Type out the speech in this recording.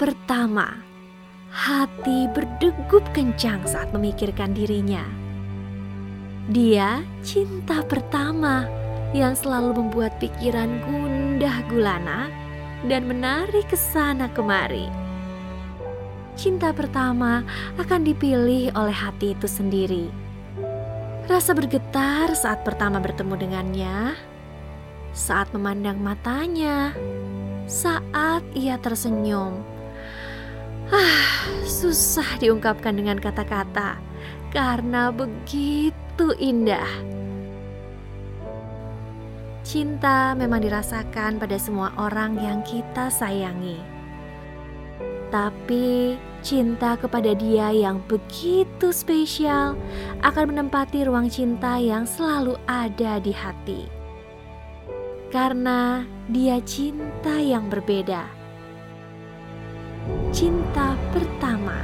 pertama. Hati berdegup kencang saat memikirkan dirinya. Dia cinta pertama yang selalu membuat pikiran gundah gulana dan menarik ke sana kemari. Cinta pertama akan dipilih oleh hati itu sendiri. Rasa bergetar saat pertama bertemu dengannya, saat memandang matanya, saat ia tersenyum. Ah, susah diungkapkan dengan kata-kata karena begitu indah. Cinta memang dirasakan pada semua orang yang kita sayangi. Tapi cinta kepada dia yang begitu spesial akan menempati ruang cinta yang selalu ada di hati. Karena dia cinta yang berbeda. Cinta pertama.